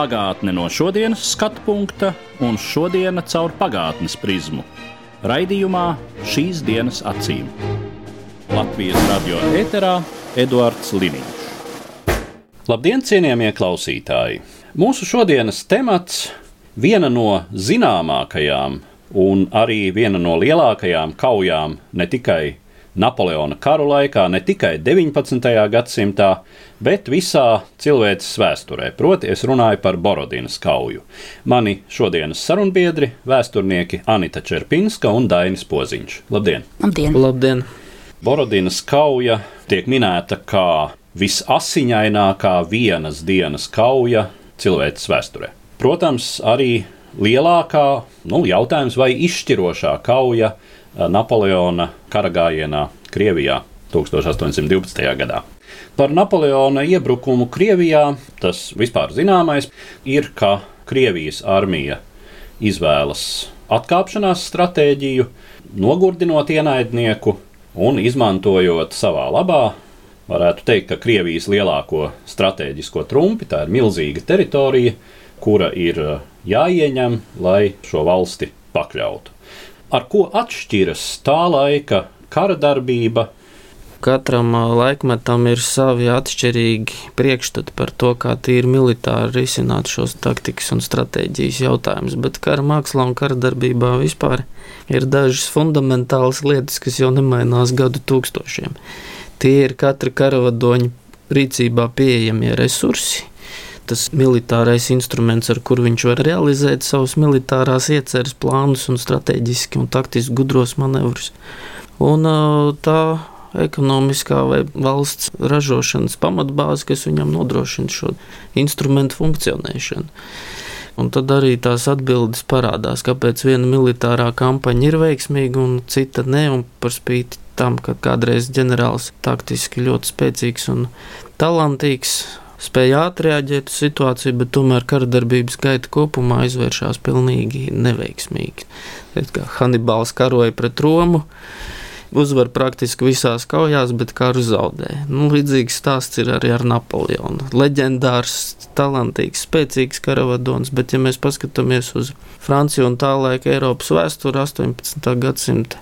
Pagātne no šodienas skatu punkta un šodienas caur pagātnes prizmu. Raidījumā šīs dienas acīm. Latvijas radio eterā Eduards Liniņš. Labdien, cienījamie klausītāji! Mūsu šodienas temats - viena no zināmākajām un arī viena no lielākajām kaujām ne tikai Napoleona karu laikā, ne tikai 19. gadsimtā, bet visā cilvēces vēsturē. Proti, es runāju par Borodinas kauju. Mani šodienas sarunbiedri - vēsturnieki Anita Čerpinska un Dainis Poziņš. Labdien! Labdien! Labdien! Borodinas kauja tiek minēta kā visasiņainākā vienas dienas kauja cilvēces vēsturē. Protams, arī lielākā, nu, jautājums vai izšķirošā kauja Napoleona kara gājienā Krievijā 1812. gadā. Par Napoleona iebrukumu Krievijā tas vispār zināmais ir, ka Krievijas armija izvēlas atkāpšanās stratēģiju, nogurdinot ienaidnieku un izmantojot savā labā. Varētu teikt, ka Krievijas lielāko strateģisko trumpi tā ir milzīga teritorija, kura ir jāieņem, lai šo valsti pakļautu. Ar ko atšķiras tā laika kara darbība? Katram laikmetam ir savi atšķirīgi priekšstati par to, kā tīri militāri risināt šos taktikas un stratēģijas jautājumus. Bet kara mākslā un kara darbībā vispār ir dažas fundamentālas lietas, kas jau nemainās gadu tūkstošiem. Tie ir katra karavadoņa rīcībā pieejamie resursi, tas militārais instruments, ar kuru viņš var realizēt savus militārās ieceres plānus un strateģiski un taktiski gudros manevrus. Un tā ekonomiskā vai valsts ražošanas pamatbāze, kas viņam nodrošina šo instrumentu funkcionēšanu. Un tad arī tās atbildes parādās, kāpēc viena militārā kampaņa ir veiksmīga un cita ne. Un par spīti tam, ka kādreiz ģenerālis taktiski ļoti spēcīgs un talantīgs, spēja ātri reaģēt uz situāciju, bet tomēr kara darbības gaita kopumā izvēršas pilnīgi neveiksmīgi. Tad, kā Hannibāls karoja pret Romu, uzvar praktiski visās kaujās, bet karu zaudē. Nu, līdzīgs stāsts ir arī ar Napoleonu. Leģendārs, talantīgs, spēcīgs karavadons, bet, ja mēs paskatāmies uz Franciju un tā laika Eiropas vēsturi 18. gadsimta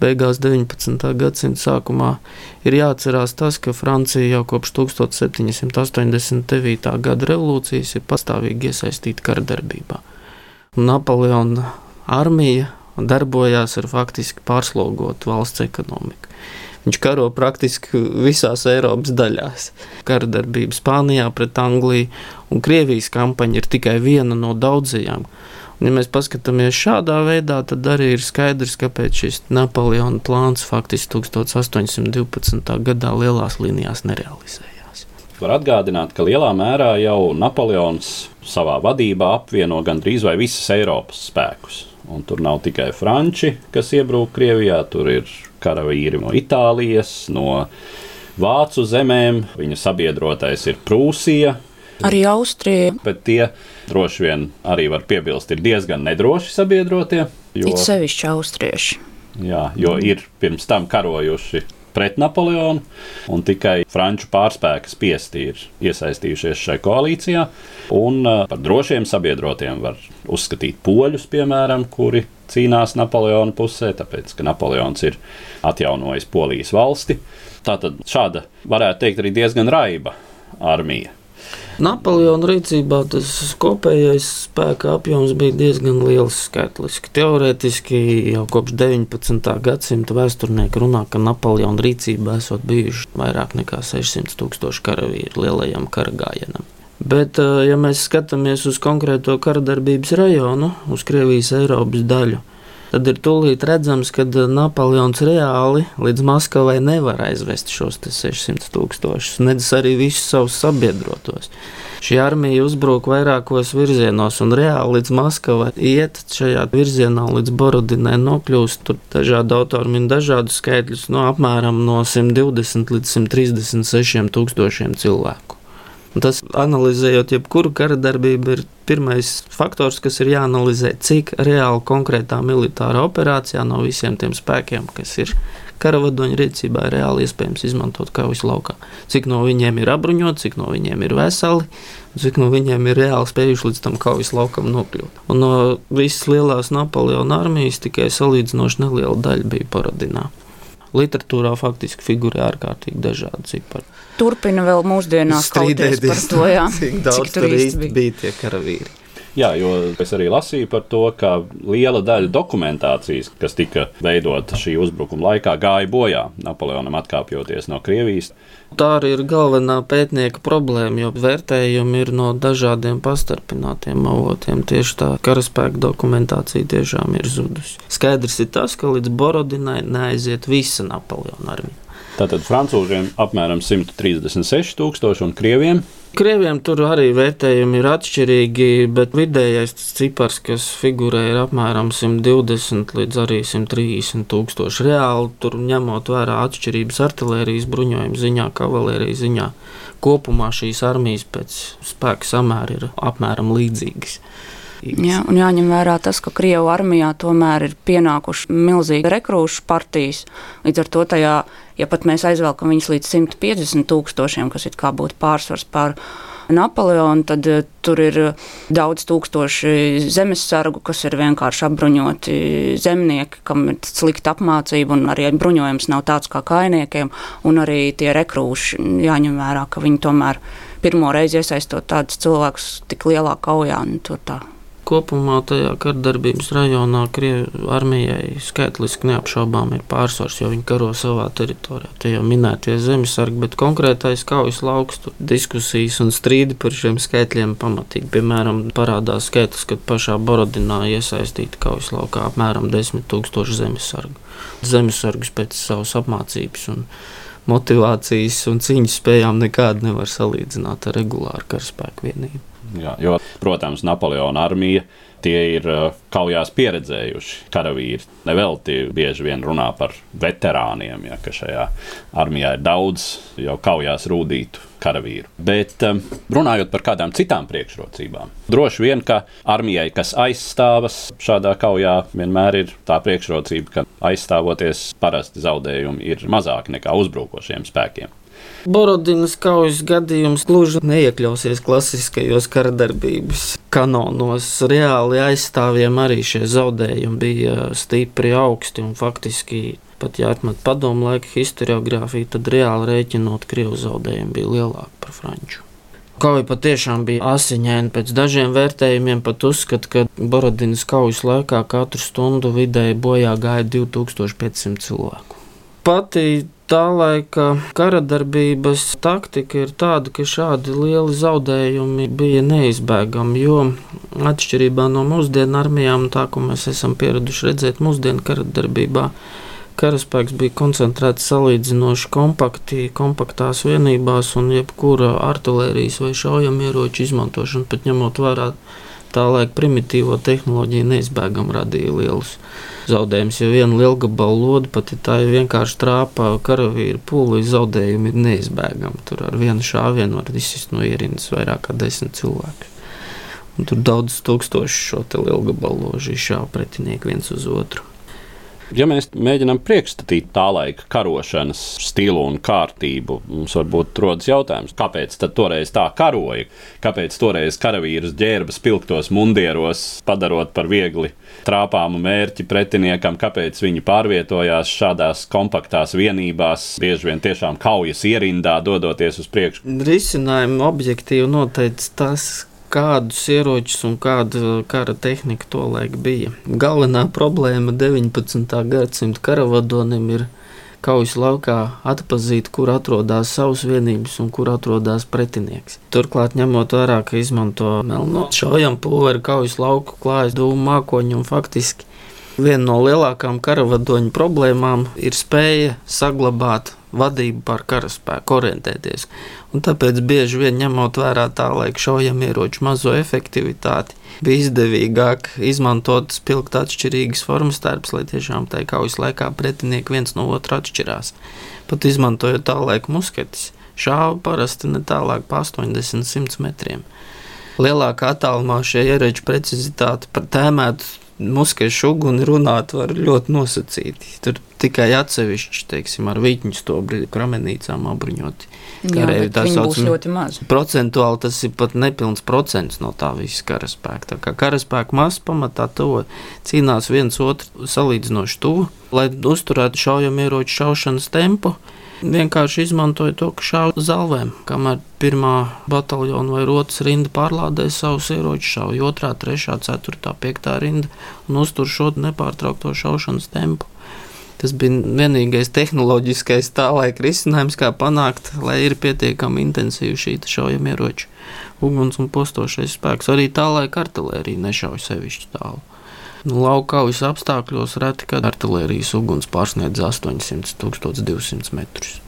beigās 19. gadsimta sākumā, ir jāatcerās tas, ka Francija jau kopš 1789. gada revolūcijas ir pastāvīgi iesaistīta kara darbībā. Napoleona armija darbojās ar faktiski pārslogotu valsts ekonomiku. Viņš karo praktiski visās Eiropas daļās. Kara darbība Spānijā pret Angliju un Krievijas kampaņa ir tikai viena no daudzajām. Un, ja mēs paskatāmies šādā veidā, tad arī ir skaidrs, kāpēc šis Napoleona plāns faktiski 1812. gadā lielās līnijās nerealizējās. Var atgādināt, ka lielā mērā jau Napoleons savā vadībā apvieno gandrīz vai visas Eiropas spēkus. Un tur nav tikai franči, kas iebrūk Krievijā, tur ir karavīri no Itālijas, no Vācu zemēm, viņa sabiedrotais ir Prūsija. Arī Austrija, Bet tie droši vien arī var piebilst, ir diezgan nedroši sabiedrotie. Jo, it sevišķi austrieši. jā, jo ir pirms tam karojuši pret Napoleonu, un tikai franču pārspēka spiesti ir iesaistījušies šajā koalīcijā. Un uh, par drošiem sabiedrotiem var uzskatīt poļus, piemēram, kuri cīnās Napoleona pusē, tāpēc ka Napoleons ir atjaunojis Polijas valsti. Tātad šāda, varētu teikt, arī diezgan raiba armija. Napoleona rīcībā tas kopējais spēka apjoms bija diezgan liels skaitliski. Teorētiski jau kopš 19. gadsimta vēsturnieki runā, ka Napoleona rīcībā esot bijuši vairāk nekā 600 tūkstoši karavīru lielajam kara gājienam. Bet, ja mēs skatāmies uz konkrēto kara darbības rajonu, uz Krievijas Eiropas daļu, tad ir tūlīt redzams, ka Napoleons reāli līdz Maskavai nevar aizvest šos 600 tūkstošus, nedz arī visus savus sabiedrotos. Šī armija uzbrūk vairākos virzienos, un reāli līdz Maskavai iet šajā virzienā līdz Borodinai nokļūst. Tur dažādi autori min dažādus skaitļus, no apmēram no 120 līdz 136 tūkstošiem cilvēku. Tas, analizējot jebkuru kara darbību, ir pirmais faktors, kas ir jāanalizē, cik reāli konkrētā militārā operācijā no visiem tiem spēkiem, kas ir karavadoņa rīcībā, ir reāli iespējams izmantot kaujas laukā. Cik no viņiem ir apbruņoti, cik no viņiem ir veseli, cik no viņiem ir reāli spējuši līdz tam kaujas laukam nokļūt. Un no visas lielās Napoleona armijas tikai salīdzinoši neliela daļa bija parodinā. Literatūrā faktiski figurē ārkārtīgi dažādi cipari. Turpina vēl mūsdienās strīdēties par to, jā, cik daudz cik tur īsti bija. bija tie karavīri. Jā, jo es arī lasīju par to, ka liela daļa dokumentācijas, kas tika veidota šī uzbrukuma laikā, gāja bojā Napoleonam atkāpjoties no Krievijas. Tā arī ir galvenā pētnieka problēma, jo vērtējumi ir no dažādiem pastarpinātiem avotiem. Tieši tā karaspēka dokumentācija tiešām ir zudusi. Skaidrs ir tas, ka līdz Borodinai neaiziet visa Napoleona armija. Tātad francūžiem apmēram 136 tūkstoši un krieviem Krieviem tur arī vērtējumi ir atšķirīgi, bet vidējais cipars, kas figurē, ir apmēram 120 līdz arī 130 tūkstoši. Reāli tur ņemot vērā atšķirības artērijas bruņojuma ziņā, kavalērijas ziņā, kopumā šīs armijas pēc spēka samēra ir apmēram līdzīgas. Jā, un jāņem vērā tas, ka Krievijas armijā tomēr ir pienākuši milzīgi rekrūšu partijas. Līdz ar to tajā, ja pat mēs aizvelkam viņus līdz 150 tūkstošiem, kas it kā būtu pārsvars pār Napoleonu, tad eh, tur ir daudz tūkstoši zemesargu, kas ir vienkārši apbruņoti zemnieki, kam ir slikta apmācība, un arī bruņojums nav tāds kā kainiekiem, un arī tie rekrūši jāņem vērā, ka viņi tomēr pirmo reizi iesaistot tādus cilvēkus tik lielā kaujā. to tā Kopumā tajā kardarbības rajonā Krievijas armijai skaitliski neapšaubām ir pārsvars, jo viņi karo savā teritorijā. Tie jau minētie zemesargi, bet konkrētais kaujas lauks, tur diskusijas un strīdi par šiem skaitļiem pamatīgi. Piemēram, parādās skaitlis, ka pašā Borodinā iesaistīti kaujas laukā apmēram 10 tūkstoši zemesargu. Zemesargus pēc savas apmācības un motivācijas un cīņas spējām nekādi nevar salīdzināt ar regulāru karaspēku vienību. Jā, jo, protams, Napoleona armija tie ir uh, kaujās pieredzējuši karavīri. Nevelti bieži vien runā par veterāniem, ja, ka šajā armijā ir daudz jau kaujās rūdītu karavīru. Bet um, runājot par kādām citām priekšrocībām, droši vien, ka armijai, kas aizstāvas šādā kaujā, vienmēr ir tā priekšrocība, ka aizstāvoties parasti zaudējumi ir mazāki nekā uzbrukošiem spēkiem. Borodinas kaujas gadījums gluži neiekļausies klasiskajos karadarbības kanonos. Reāli aizstāvjiem arī šie zaudējumi bija stipri augsti un faktiski. Pat ja atmet padomu laika historiografiju, tad reāli rēķinot, krievu zaudējumi bija lielāki par franču. Kauja patiešām bija asiņaina. Pēc dažiem vērtējumiem pat uzskata, ka Borodinas kaujas laikā katru stundu vidēji bojā gāja 2500 cilvēku. Pati tā laika kara darbības taktika ir tāda, ka šādi lieli zaudējumi bija neizbēgami. Jo atšķirībā no mūsdienu armijām, tā ko mēs esam pieraduši redzēt mūsdienu kara darbībā, karaspēks bija koncentrēts salīdzinoši kompakti, kompaktās vienībās, un jebkura artērijas vai šaujamieroču izmantošana, pat ņemot vērā tā laika primitīvo tehnoloģiju, neizbēgami radīja lielus zaudējumus. Jo viena lielgabala lode, pat ja tā ir vienkārši trāpā karavīra pūlī, zaudējumi ir neizbēgami. Tur ar vienu šāvienu var izsist no ierindas vairāk kā desmit cilvēku. Un tur daudz tūkstoši šo lielgabalu ložu izšāva pretinieki viens uz otru. Ja mēs mēģinām priekšstatīt tā laika karošanas stilu un kārtību, mums varbūt rodas jautājums, kāpēc toreiz tā karoja? Kāpēc toreiz karavīrus ģērba spilgtos mundieros, padarot par viegli trāpāmu mērķi pretiniekam, kāpēc viņi pārvietojās šādās kompaktās vienībās, bieži vien tiešām kaujas ierindā, dodoties uz priekšu? Risinājumu objektīvi noteica tas, kādus ieročus un kāda kara tehnika tolaik bija. Galvenā problēma 19. gadsimta karavadonim ir kaujas laukā atpazīt, kur atrodas savas vienības un kur atrodas pretinieks. Turklāt, ņemot vērā, ka izmanto melno šaujam pulveri kaujas lauku klājas dūmu mākoņu un faktiski Viena no lielākām karavadoņu problēmām ir spēja saglabāt vadību pār karaspēku, orientēties. Un tāpēc bieži vien ņemot vērā tā laika šaujamieroču mazo efektivitāti, bija izdevīgāk izmantot spilgt atšķirīgas formas tērps, lai tiešām tajā kaujas laikā pretinieki viens no otra atšķirās. Pat izmantojot tā laika musketis, šāva parasti ne tālāk pa 80-100 metriem. Lielākā attālumā šie ieroči precizitāte tēmētu muskešu uguni runāt var ļoti nosacīti. Tur tikai atsevišķi, teiksim, ar viļņu stobri, kramenīcām apbruņoti. Karēji tā sauc ļoti maz. Procentuāli tas ir pat nepilns procents no tā visa karaspēka. Tā kā karaspēka maz pamatā to cīnās viens otru salīdzinoši tuvu, lai uzturētu šaujamieroču šaušanas tempu vienkārši izmantoja to, ka šāva zalvēm. Kamēr pirmā bataljona vai otras rinda pārlādēja savus ieročus, šauja otrā, trešā, ceturtā, piektā rinda un uztur šo nepārtraukto šaušanas tempu. Tas bija vienīgais tehnoloģiskais tā laika risinājums, kā panākt, lai ir pietiekami intensīva šī šaujamieroča uguns un postošais spēks. Arī tā laika artērija nešauja sevišķi tālu. Nu, Laukaujas apstākļos reti, kad artērijas uguns pārsniedz 800, 1200 metrus.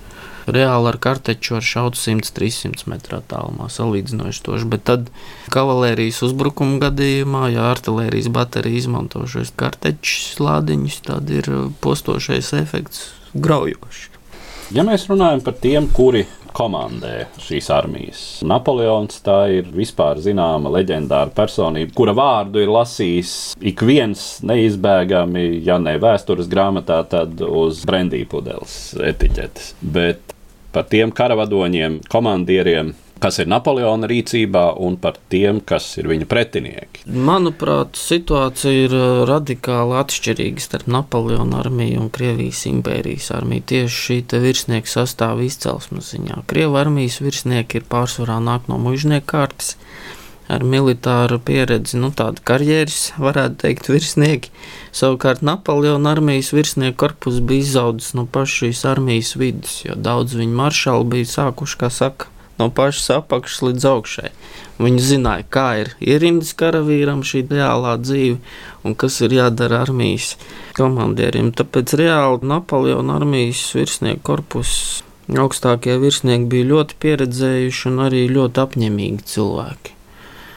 Reāli ar karteču var šaut 100-300 metru attālumā, salīdzinoši toši. Bet tad kavalērijas uzbrukuma gadījumā, ja artērijas baterija izmanto šos kartečus lādiņus, tad ir postošais efekts graujošs. Ja mēs runājam par tiem, kuri komandē šīs armijas. Napoleons tā ir vispār zināma leģendāra personība, kura vārdu ir lasījis ik viens neizbēgami, ja ne vēstures grāmatā, tad uz brendī pudeles etiķetes. Bet par tiem karavadoņiem, komandieriem, kas ir Napoleona rīcībā un par tiem, kas ir viņa pretinieki. Manuprāt, situācija ir uh, radikāli atšķirīga starp Napoleona armiju un Krievijas impērijas armiju. Tieši šī virsnieka sastāvā izcelsmes ziņā. Krievu armijas virsnieki ir pārsvarā nāk no mužnieku kārtas. Ar militāru pieredzi, nu, tāda karjeras, varētu teikt, virsnieki. Savukārt Napoleona armijas virsnieku korpus bija izaudzis no pašas šīs armijas vidus, jo daudz viņu maršalu bija sākuši, kā saka, no pašas apakšas līdz augšai. Viņi zināja, kā ir ierindas karavīram šī reālā dzīve un kas ir jādara armijas komandieriem. Tāpēc reāli Napoleona armijas virsnieku korpusu augstākie virsnieki bija ļoti pieredzējuši un arī ļoti apņemīgi cilvēki.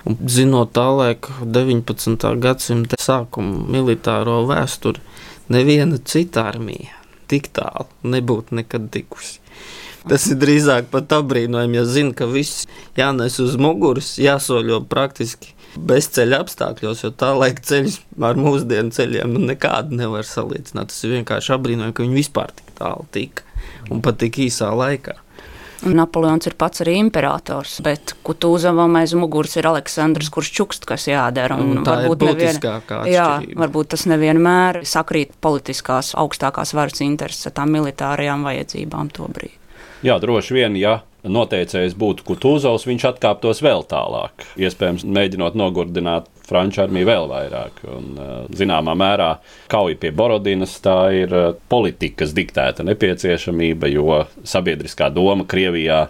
Un zinot tā laika 19. gadsimta sākuma militāro vēsturi, neviena cita armija tik tālu nebūtu nekad tikusi. Tas ir drīzāk pat apbrīnojami, ja zina, ka viss jānes uz muguras, jāsoļo praktiski bezceļa apstākļos, jo tā laika ceļus ar mūsdienu ceļiem nu, nekādu nevar salīdzināt. Tas ir vienkārši apbrīnojami, ka viņi vispār tik tālu tika un pat tik īsā laikā. Napoleons ir pats arī imperators, bet Kutūzavam aiz muguras ir Aleksandrs, kurš čukst, kas jādara. Un tā varbūt ir būtiskākā nevien... Jā, varbūt tas nevienmēr sakrīt politiskās augstākās varas intereses ar tām militārajām vajadzībām to brīdi. Jā, droši vien, ja noteicējs būtu Kutūzovs, viņš atkāptos vēl tālāk. Iespējams, mēģinot nogurdināt Franču armiju vēl vairāk. Un, zināmā mērā kauja pie Borodinas tā ir politikas diktēta nepieciešamība, jo sabiedriskā doma Krievijā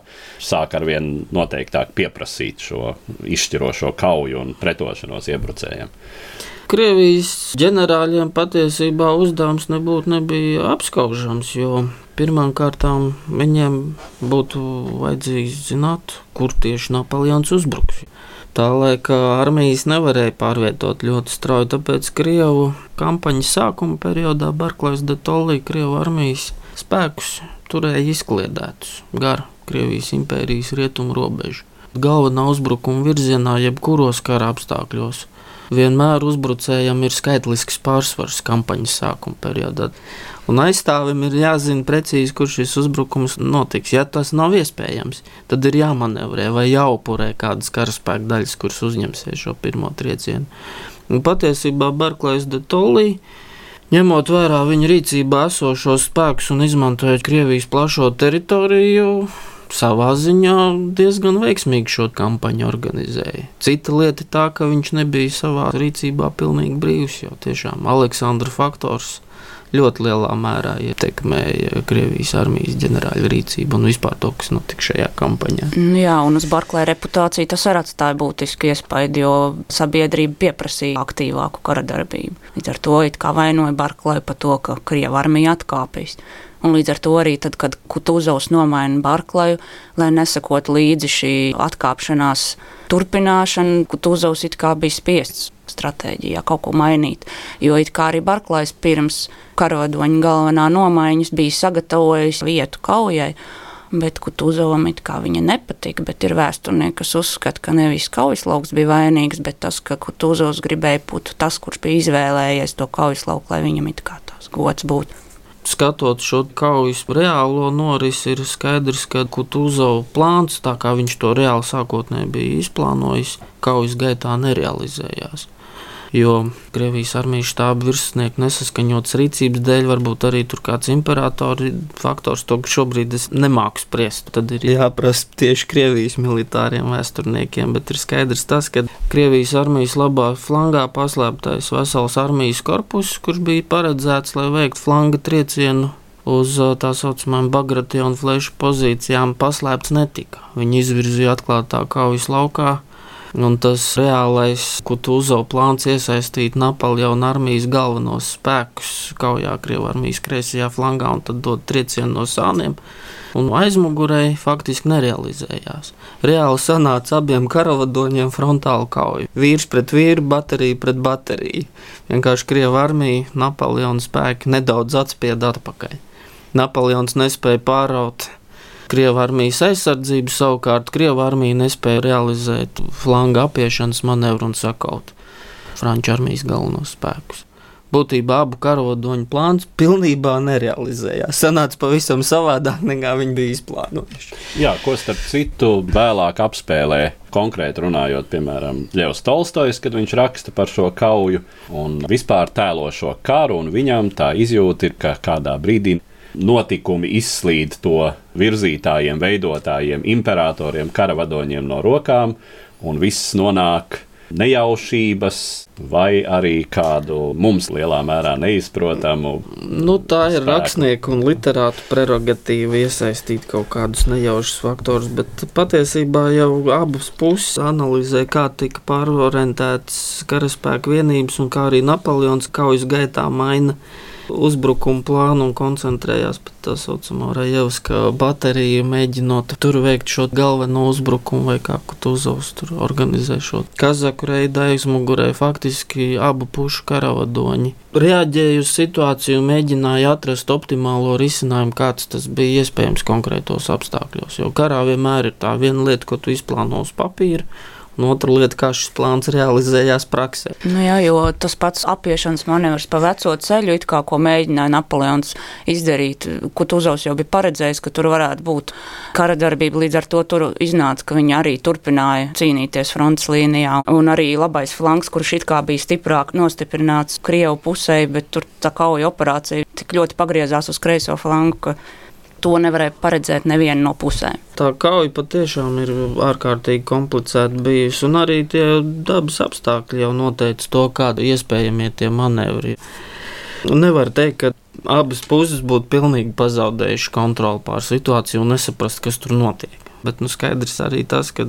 sāk ar vien noteiktāk pieprasīt šo izšķirošo kauju un pretošanos iebrucējiem. Krievijas ģenerāļiem patiesībā uzdevums nebūtu nebija apskaužams, jo pirmkārt viņiem būtu vajadzējis zināt, kur tieši Napoleons uzbruks. Tā laika armijas nevarēja pārvietot ļoti strauji, tāpēc Krievu kampaņas sākuma periodā Barklais de Tollī Krievu armijas spēkus turēja izkliedētus gar Krievijas impērijas rietumu robežu. Galvenā uzbrukuma virzienā jebkuros kara apstākļos vienmēr uzbrucējam ir skaitlisks pārsvars kampaņas sākuma periodā. Un aizstāvim ir jāzina precīzi, kur šis uzbrukums notiks. Ja tas nav iespējams, tad ir jāmanevrē vai jāupurē kādas karaspēka daļas, kuras uzņemsies šo pirmo triecienu. Un patiesībā Barklais de Tollī. Ņemot vērā viņa rīcībā esošos spēkus un izmantojot Krievijas plašo teritoriju, savā ziņā diezgan veiksmīgi šo kampaņu organizēja. Cita lieta ir tā, ka viņš nebija savā rīcībā pilnīgi brīvs, jo tiešām Aleksandra faktors ļoti lielā mērā ietekmēja Krievijas armijas ģenerāļa rīcību un vispār to, kas notika šajā kampaņā. Nu jā, un uz Barklēra reputāciju tas arī atstāja būtisku iespaidu, jo sabiedrība pieprasīja aktīvāku kara darbību. Līdz ar to it kā vainoja Barklēru par to, ka Krieva armija atkāpjas. Un līdz ar to arī, tad, kad Kutuzovs nomaina Barklaju, lai nesakot līdzi šī atkāpšanās turpināšana, Kutuzovs it kā bija spiests stratēģijā kaut ko mainīt. Jo it kā arī Barklājs pirms karavadoņa galvenā nomaiņas bija sagatavojis vietu kaujai. Bet Kutuzovam it kā viņa nepatika, bet ir vēsturnieki, kas uzskata, ka nevis kaujas lauks bija vainīgs, bet tas, ka Kutuzovs gribēja būt tas, kurš bija izvēlējies to kaujas lauku, lai viņam it kā tās gods būtu skatot šo kaujas reālo norisi, ir skaidrs, ka Kutuzovs plāns, tā kā viņš to reāli sākotnēji bija izplānojis, kaujas gaitā nerealizējās jo Krievijas armijas štāba virsnieka nesaskaņotas rīcības dēļ, varbūt arī tur kāds imperatora faktors, to šobrīd es nemāku spriest. Tad ir jāprasa tieši Krievijas militāriem vēsturniekiem, bet ir skaidrs tas, ka Krievijas armijas labā flangā paslēptais vesels armijas korpus, kurš bija paredzēts, lai veiktu flanga triecienu uz tā saucamajām Bagrationu flešu pozīcijām paslēpts netika. Viņi izvirzīja atklātā kaujas laukā Un tas reālais Kutūzo plāns iesaistīt Napoleona armijas galvenos spēkus kaujā Krievijas armijas kreisajā flangā un tad dot triecienu no sāniem. Un aizmugurēji faktiski nerealizējās. Reāli sanāca abiem karavadoņiem frontāla kauja. Vīrs pret vīru, baterija pret bateriju. Vienkārši Krievijas armija, Napoleona spēki nedaudz atspieda atpakaļ. Napoleons nespēja pāraut Krievijas armijas aizsardzību, savukārt Krievijas armija nespēja realizēt flanga apiešanas manevru un sakaut Franču armijas galvenos spēkus. Būtībā abu karodoņu plāns pilnībā nerealizējās. Sanāca pavisam savādāk, nekā viņi bija izplānojuši. Jā, ko starp citu vēlāk apspēlē konkrēti runājot, piemēram, Ļevs Tolstojs, kad viņš raksta par šo kauju un vispār tēlo šo karu, un viņam tā izjūta ir, ka kādā brīdī notikumi izslīd to virzītājiem, veidotājiem, imperatoriem, karavadoņiem no rokām, un viss nonāk nejaušības vai arī kādu mums lielā mērā neizprotamu. Nu, tā ir spēku. rakstnieku un literātu prerogatīva iesaistīt kaut kādus nejaušus faktorus, bet patiesībā jau abas puses analizē, kā tika pārorientētas karaspēku vienības un kā arī Napoleons kaujas gaitā maina uzbrukuma plānu un koncentrējās pat tā saucamā Rajevska baterija, mēģinot tur veikt šo galveno uzbrukumu, vai kā Kutuzovs tur organizē šo kazaku reidu aizmugurē, faktiski abu pušu karavadoņi. Reaģēja uz situāciju un mēģināja atrast optimālo risinājumu, kāds tas bija iespējams konkrētos apstākļos. Jo karā vienmēr ir tā viena lieta, ko tu izplāno uz papīra Un otra lieta, kā šis plāns realizējās praksē. Nu jā, jo tas pats apiešanas manevrs pa veco ceļu, kā, ko mēģināja Napoleons izdarīt, ko Tuzovs jau bija paredzējis, ka tur varētu būt kara darbība. Līdz ar to tur iznāca, ka viņi arī turpināja cīnīties frontes līnijā. Un arī labais flanks, kurš it kā bija stiprāk nostiprināts Krievu pusē, bet tur tā kauja operācija tik ļoti pagriezās uz kreiso flanku to nevarēja paredzēt neviena no pusēm. Tā kauja patiešām ir ārkārtīgi komplicēta bijusi, un arī tie dabas apstākļi jau noteica to, kāda iespējamie tie manevri. Nevar teikt, ka abas puses būtu pilnīgi pazaudējuši kontroli pār situāciju un nesaprast, kas tur notiek. Bet nu, skaidrs arī tas, ka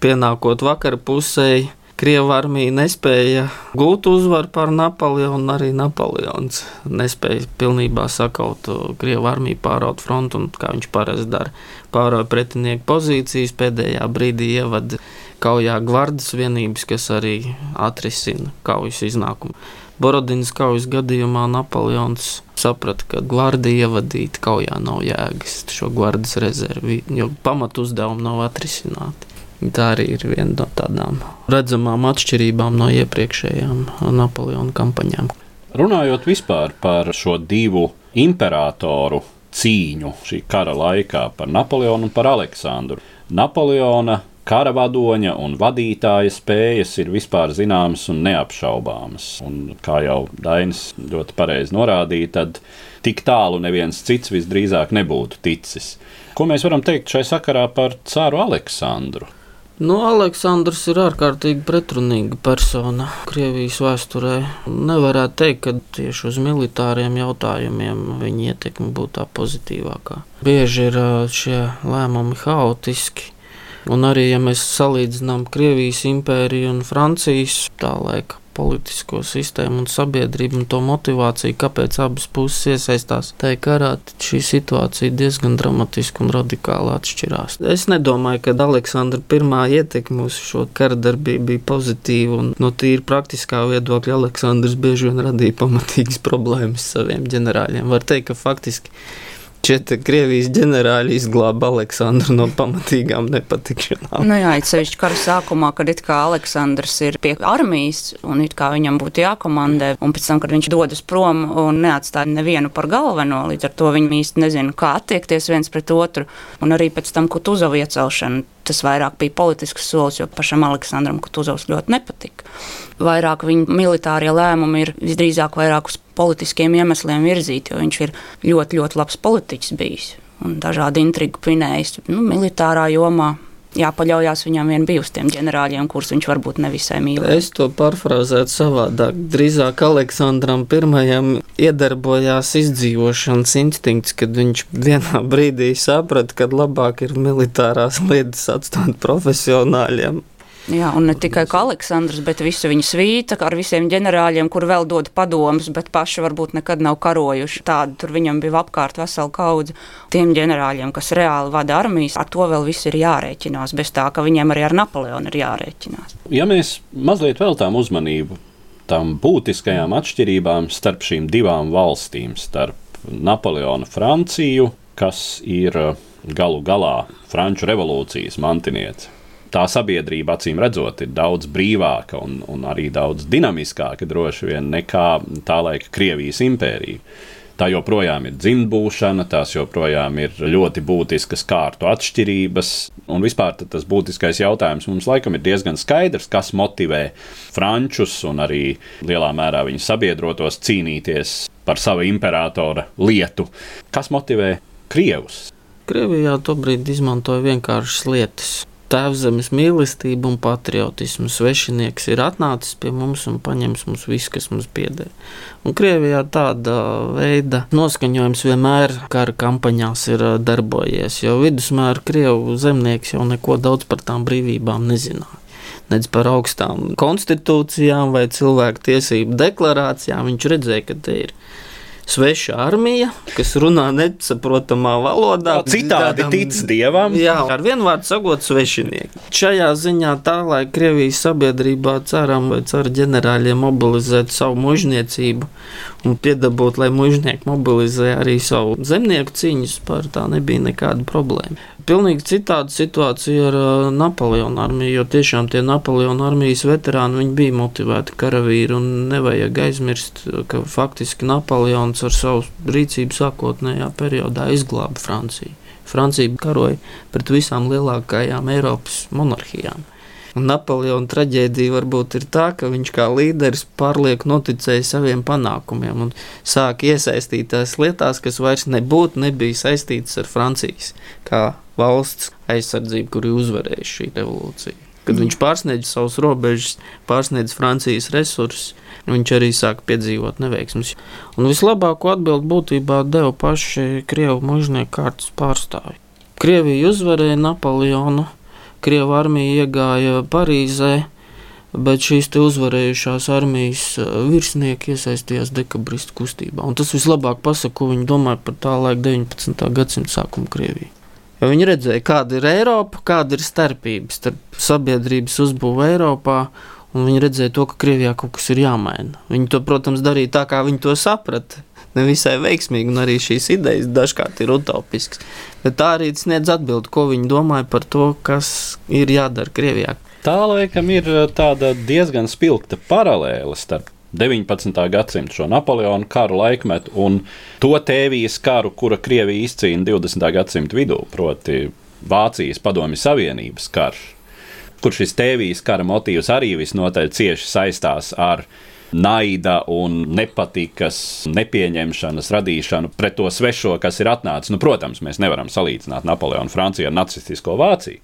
pienākot vakara pusē, Krievija armija nespēja gūt uzvaru pār Napoleonu, arī Napoleons nespēja pilnībā sakaut Krievijas armiju, pāraut frontu, un kā viņš parasti dara, pārauj pretinieku pozīcijas, pēdējā brīdī ievada kaujā gvardas vienības, kas arī atrisina kaujas iznākumu. Borodinas kaujas gadījumā Napoleons saprata, ka gvardija ievadīt kaujā nav jēgas, šo gvardas rezervi, jo pamatu uzdevumi nav atrisināti. Tā arī ir viena no tādām redzamām atšķirībām no iepriekšējām Napoleona kampaņām. Runājot vispār par šo divu imperatoru cīņu šī kara laikā par Napoleonu un par Aleksandru. Napoleona kara vadoņa un vadītāja spējas ir vispār zināmas un neapšaubāmas. Un, kā jau Dainis ļoti pareizi norādīja, tad tik tālu neviens cits visdrīzāk nebūtu ticis. Ko mēs varam teikt šai sakarā par cāru Aleksandru? Nu, Aleksandrs ir ārkārtīgi pretrunīga persona Krievijas vēsturē. Nevarētu teikt, ka tieši uz militāriem jautājumiem viņa ietekme būtu tā pozitīvākā. Bieži ir šie lēmumi haotiski. Un arī, ja mēs salīdzinām Krievijas impēriju un Francijas tā laika politisko sistēmu un sabiedrību un to motivāciju, kāpēc abas puses iesaistās tajā karā, šī situācija diezgan dramatiski un radikāli atšķirās. Es nedomāju, ka Aleksandra pirmā ietekme uz šo kara darbību bija pozitīva, un no tīri praktiskā viedokļa Aleksandrs bieži vien radīja pamatīgas problēmas saviem ģenerāļiem. Var teikt, ka faktiski Šķiet, Krievijas ģenerāļi izglāba Aleksandru no pamatīgām nepatikšanām. Nu jā, it sevišķi kara sākumā, kad it kā Aleksandrs ir pie armijas un it kā viņam būtu jākomandē, un pēc tam, kad viņš dodas prom un neatstāja nevienu par galveno, līdz ar to viņi īsti nezina, kā attiekties viens pret otru, un arī pēc tam Kutuzovu iecelšanu. Tas vairāk bija politisks solis, jo pašam Aleksandram Kutuzovs ļoti nepatika. Vairāk viņa militārie lēmumi ir visdrīzāk vairāk uz politiskiem iemesliem virzīti, jo viņš ir ļoti, ļoti labs politiķis bijis un dažādi intrigu pinējis nu, militārā jomā. Jāpaļaujas viņam vien bija uz tiem ģenerāļiem, kurus viņš varbūt nevisai mīlēja. Es to pārfrāzētu savādāk. Drīzāk Aleksandram I iedarbojās izdzīvošanas instinkts, kad viņš vienā brīdī saprata, ka labāk ir militārās lietas atstāt profesionāļiem. Jā, un ne tikai Aleksandrs, bet visa viņa svīta ar visiem ģenerāļiem, kur vēl dod padomus, bet paši varbūt nekad nav karojuši. Tāda tur viņam bija apkārt vesela kaudze. Tiem ģenerāļiem, kas reāli vada armijas, ar to vēl viss ir jārēķinās, bez tā, ka viņiem arī ar Napoleonu ir jārēķinās. Ja mēs mazliet veltām uzmanību tam būtiskajām atšķirībām starp šīm divām valstīm, starp Napoleona Franciju, kas ir galu galā Franču revolūcijas mantiniece tā sabiedrība, acīm redzot, ir daudz brīvāka un, un arī daudz dinamiskāka droši vien nekā tā laika Krievijas impērija. Tā joprojām ir dzimtbūšana, tās joprojām ir ļoti būtiskas kārtu atšķirības. Un vispār tas būtiskais jautājums mums laikam ir diezgan skaidrs, kas motivē frančus un arī lielā mērā viņu sabiedrotos cīnīties par savu imperatora lietu. Kas motivē krievus? Krievijā tobrīd izmantoja vienkāršas lietas tēvzemes mīlestība un patriotismu. Svešinieks ir atnācis pie mums un paņems mums visu, kas mums pieder. Un Krievijā tāda veida noskaņojums vienmēr kara kampaņās ir darbojies, jo vidusmēra Krievu zemnieks jau neko daudz par tām brīvībām nezināja nec par augstām konstitūcijām vai cilvēku tiesību deklarācijām. Viņš redzēja, ka te ir sveša armija, kas runā nesaprotamā valodā. Citādi tādam, tic dievam. Jā, ar vienu vārdu sakot, svešinieki. Šajā ziņā tā, lai Krievijas sabiedrībā ceram vai cer ģenerāļiem mobilizēt savu mužniecību un piedabūt, lai mužnieki mobilizē arī savu zemnieku cīņas par tā nebija nekāda problēma pilnīgi citāda situācija ar uh, Napoleona armiju, jo tiešām tie Napoleona armijas veterāni bija motivēti karavīri. Nevajag aizmirst, ka faktiski Napoleons ar savu rīcību sākotnējā periodā izglāba Franciju. Francija karoja pret visām lielākajām Eiropas monarhijām. Un Napoleona traģēdija varbūt ir tā, ka viņš kā līderis pārlieku noticēja saviem panākumiem un sāk iesaistīties lietās, kas vairs nebūtu nebija saistītas ar Francijas kā valsts aizsardzību, kuri uzvarēja šī revolūcija. Kad viņš pārsniedz savus robežas, pārsniedz Francijas resursus, viņš arī sāk piedzīvot neveiksmes. Un vislabāko atbildi būtībā deva paši Krievu mužnieku kārtas pārstāvji. Krievija uzvarēja Napoleonu Krievu armija iegāja Parīzē, bet šīs uzvarējušās armijas eh, virsnieki iesaistījās dekabristu kustībā. Un tas vislabāk pasaka, ko viņi domāja par tā laika 19. gadsimta sākumu Krieviju. Jo viņi redzēja, kāda ir Eiropa, kāda ir starpība starp sabiedrības uzbūvi Eiropā, un viņi redzēja to, ka Krievijā kaut kas ir jāmaina. Viņi to, protams, darīja tā, kā viņi to saprata nevisai veiksmīgi, un arī šīs idejas dažkārt ir utopiskas. Bet tā arī sniedz atbildi, ko viņi domāja par to, kas ir jādara Krievijā. Tā laikam ir uh, diezgan spilgta paralēle starp 19. gadsimta šo Napoleona karu laikmetu un to tēvijas karu, kura Krievija izcīna 20. gadsimta vidū, proti Vācijas Padomju Savienības karš. kur šis tēvijas kara motīvs arī visnotaļ cieši saistās ar naida un nepatikas, nepieņemšanas radīšanu pret to svešo, kas ir atnācis. Nu, protams, mēs nevaram salīdzināt Napoleonu Franciju ar nacistisko Vāciju,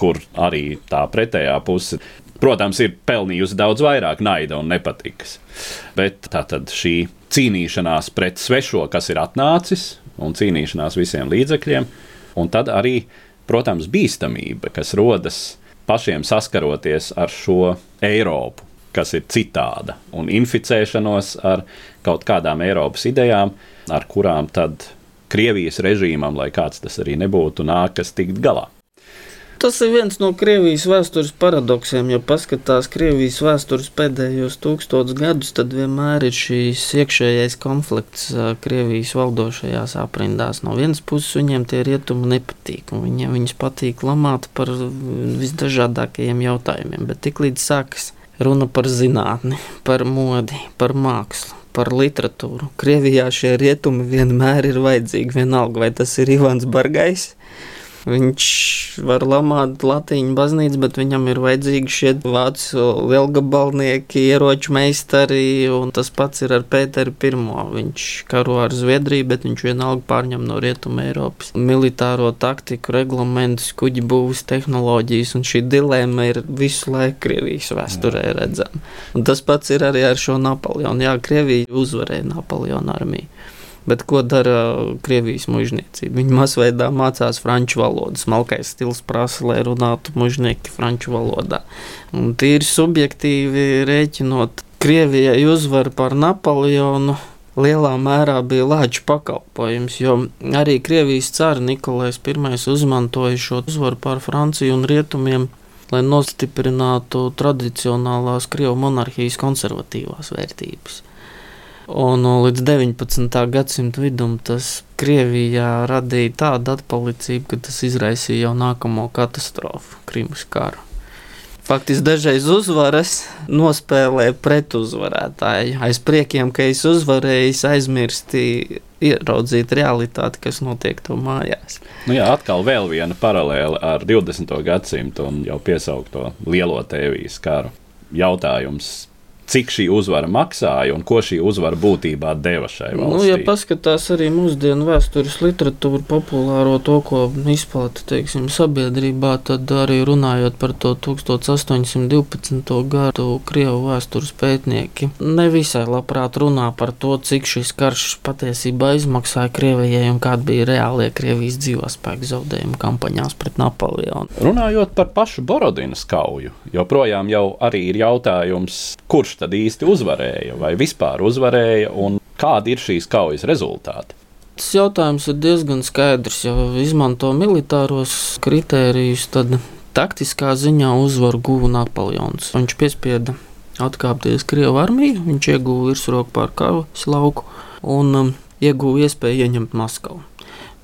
kur arī tā pretējā puse. Protams, ir pelnījusi daudz vairāk naida un nepatikas. Bet tā tad šī cīnīšanās pret svešo, kas ir atnācis, un cīnīšanās visiem līdzekļiem, un tad arī, protams, bīstamība, kas rodas pašiem saskaroties ar šo Eiropu, kas ir citāda, un inficēšanos ar kaut kādām Eiropas idejām, ar kurām tad Krievijas režīmam, lai kāds tas arī nebūtu, nākas tikt galā. Tas ir viens no Krievijas vēstures paradoksiem. Ja paskatās Krievijas vēstures pēdējos tūkstošus gadus, tad vienmēr ir šīs iekšējais konflikts Krievijas valdošajās aprindās. No vienas puses viņiem tie rietumi nepatīk, un viņiem viņus patīk lamāt par visdažādākajiem jautājumiem, bet tiklīdz sākas runa par zinātni, par modi, par mākslu. Par literatūru. Krievijā šie rietumi vienmēr ir vajadzīgi. Vienalga, vai tas ir Ivans Bargais, Viņš var lamāt latīņu baznīcu, bet viņam ir vajadzīgi šie vācu lielgabalnieki, ieroču meistari, un tas pats ir ar Pēteru I. Viņš karo ar Zviedriju, bet viņš vienalga pārņem no Rietuma Eiropas militāro taktiku, reglamentus, kuģi būvs, tehnoloģijas, un šī dilēma ir visu laiku Krievijas vēsturē redzama. Un tas pats ir arī ar šo Napoleonu. Jā, Krievija uzvarēja Napoleona armiju. Bet ko dara Krievijas mužniecība? Viņi masveidā mācās franču valodu. Smalkais stils prasa, lai runātu mužnieki franču valodā. Un tīri subjektīvi rēķinot, Krievijai uzvaru par Napoleonu lielā mērā bija lāču pakalpojums, jo arī Krievijas cāra Nikolais I izmantoja šo uzvaru pār Franciju un Rietumiem, lai nostiprinātu tradicionālās Krievijas monarhijas konservatīvās vērtības. Un līdz 19. gadsimta vidum tas Krievijā radīja tādu atpalicību, ka tas izraisīja jau nākamo katastrofu, Krimas karu. Faktiski dažreiz uzvaras nospēlē pretuzvarētāju. Aiz priekiem, ka es uzvarēju, aizmirsti ieraudzīt realitāti, kas notiek to mājās. Nu jā, atkal viena paralēle ar 20. gadsimtu un jau piesaukto lielo tēvijas karu. Jautājums, cik šī uzvara maksāja un ko šī uzvara būtībā deva šai valstī. Nu, ja paskatās arī mūsdienu vēstures literatūru, populāro to, ko izplata teiksim, sabiedrībā, tad arī runājot par to 1812. gadu Krievu vēstures pētnieki nevisai labprāt runā par to, cik šis karš patiesībā izmaksāja Krievijai un kāda bija reālie Krievijas dzīvospēku zaudējumi kampaņās pret Napoleonu. Runājot par pašu Borodinas kauju, joprojām jau arī ir jautājums, kurš tad īsti uzvarēja, vai vispār uzvarēja, un kādi ir šīs kaujas rezultāti? Tas jautājums ir diezgan skaidrs. Ja izmanto militāros kritērijus, tad taktiskā ziņā uzvaru guva Napoleons. Viņš piespieda atkāpties Krievijas armiju, viņš ieguva virsroku pār Kaujas lauku un um, ieguva iespēju ieņemt Maskavu.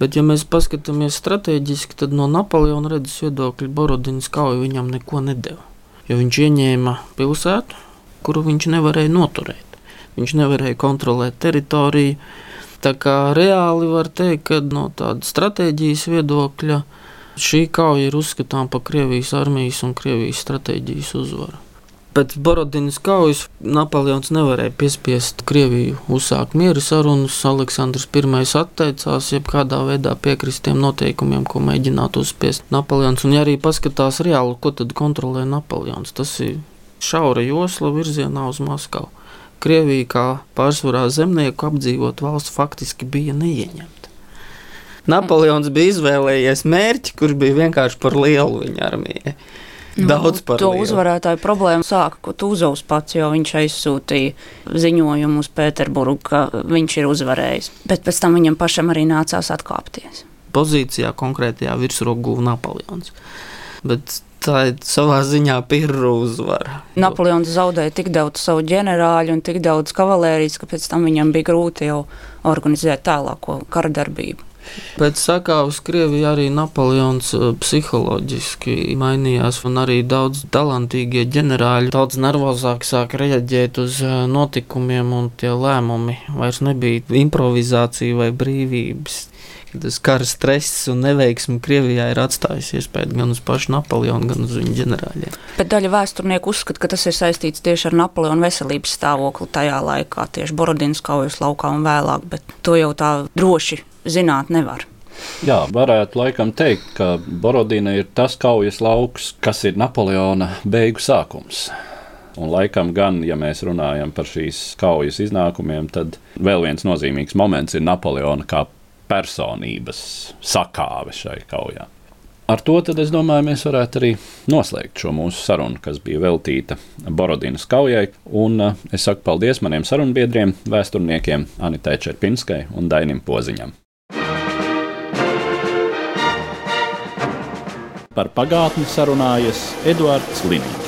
Bet, ja mēs paskatāmies strateģiski, tad no Napoleona redzes viedokļa Borodinas kauja viņam neko nedeva. Jo viņš ieņēma pilsētu, kuru viņš nevarēja noturēt. Viņš nevarēja kontrolēt teritoriju. Tā kā reāli var teikt, ka no tāda stratēģijas viedokļa šī kauja ir uzskatāms par Krievijas armijas un Krievijas stratēģijas uzvaru. Pēc Borodinas kaujas Napoleons nevarēja piespiest Krieviju uzsākt miera sarunas. Aleksandrs I atteicās jebkādā veidā piekrist tiem noteikumiem, ko mēģinātu uzspiest Napoleons. Un, ja arī paskatās reāli, ko tad kontrolē Napoleons, tas ir šaura josla virzienā uz Maskavu. Krievija kā pārsvarā zemnieku apdzīvot valsts faktiski bija neieņemta. Napoleons bija izvēlējies mērķi, kurš bija vienkārši par lielu viņa armijai. Nu, Daudz par to uzvarētāju problēmu sāka Kutuzovs pats, jo viņš aizsūtīja ziņojumu uz Pēterburgu, ka viņš ir uzvarējis. Bet pēc tam viņam pašam arī nācās atkāpties. Pozīcijā konkrētajā virsroku guva Napoleons. Bet tā ir savā ziņā pirmā uzvara. Napoleons zaudēja tik daudz savu ģenerāļu un tik daudz kavalērijas, ka pēc tam viņam bija grūti jau organizēt tālāko kara darbību. Pēc sakāves Krievijā arī Napoleons eh, psiholoģiski mainījās, un arī daudz talantīgie ģenerāļi daudz nervozāk sāk reaģēt uz eh, notikumiem, un tie lēmumi vairs nebija improvizācija vai brīvības tas kara stress un neveiksme Krievijā ir atstājis iespēju gan uz pašu Napoleonu, gan uz viņa ģenerāļiem. Bet daļa vēsturnieku uzskata, ka tas ir saistīts tieši ar Napoleona veselības stāvokli tajā laikā, tieši Borodinas kaujas laukā un vēlāk, bet to jau tā droši zināt nevar. Jā, varētu laikam teikt, ka Borodina ir tas kaujas lauks, kas ir Napoleona beigu sākums. Un laikam gan, ja mēs runājam par šīs kaujas iznākumiem, tad vēl viens nozīmīgs moments ir Napoleona kā personības sakāve šai kaujā. Ar to es domāju, mēs varētu arī noslēgt šo mūsu sarunu, kas bija veltīta Borodinas kaujai. Un uh, es saku paldies maniem sarunbiedriem, vēsturniekiem Anitai Čerpinskai un Dainim Poziņam. Par pagātni sarunājas Eduards Līniju.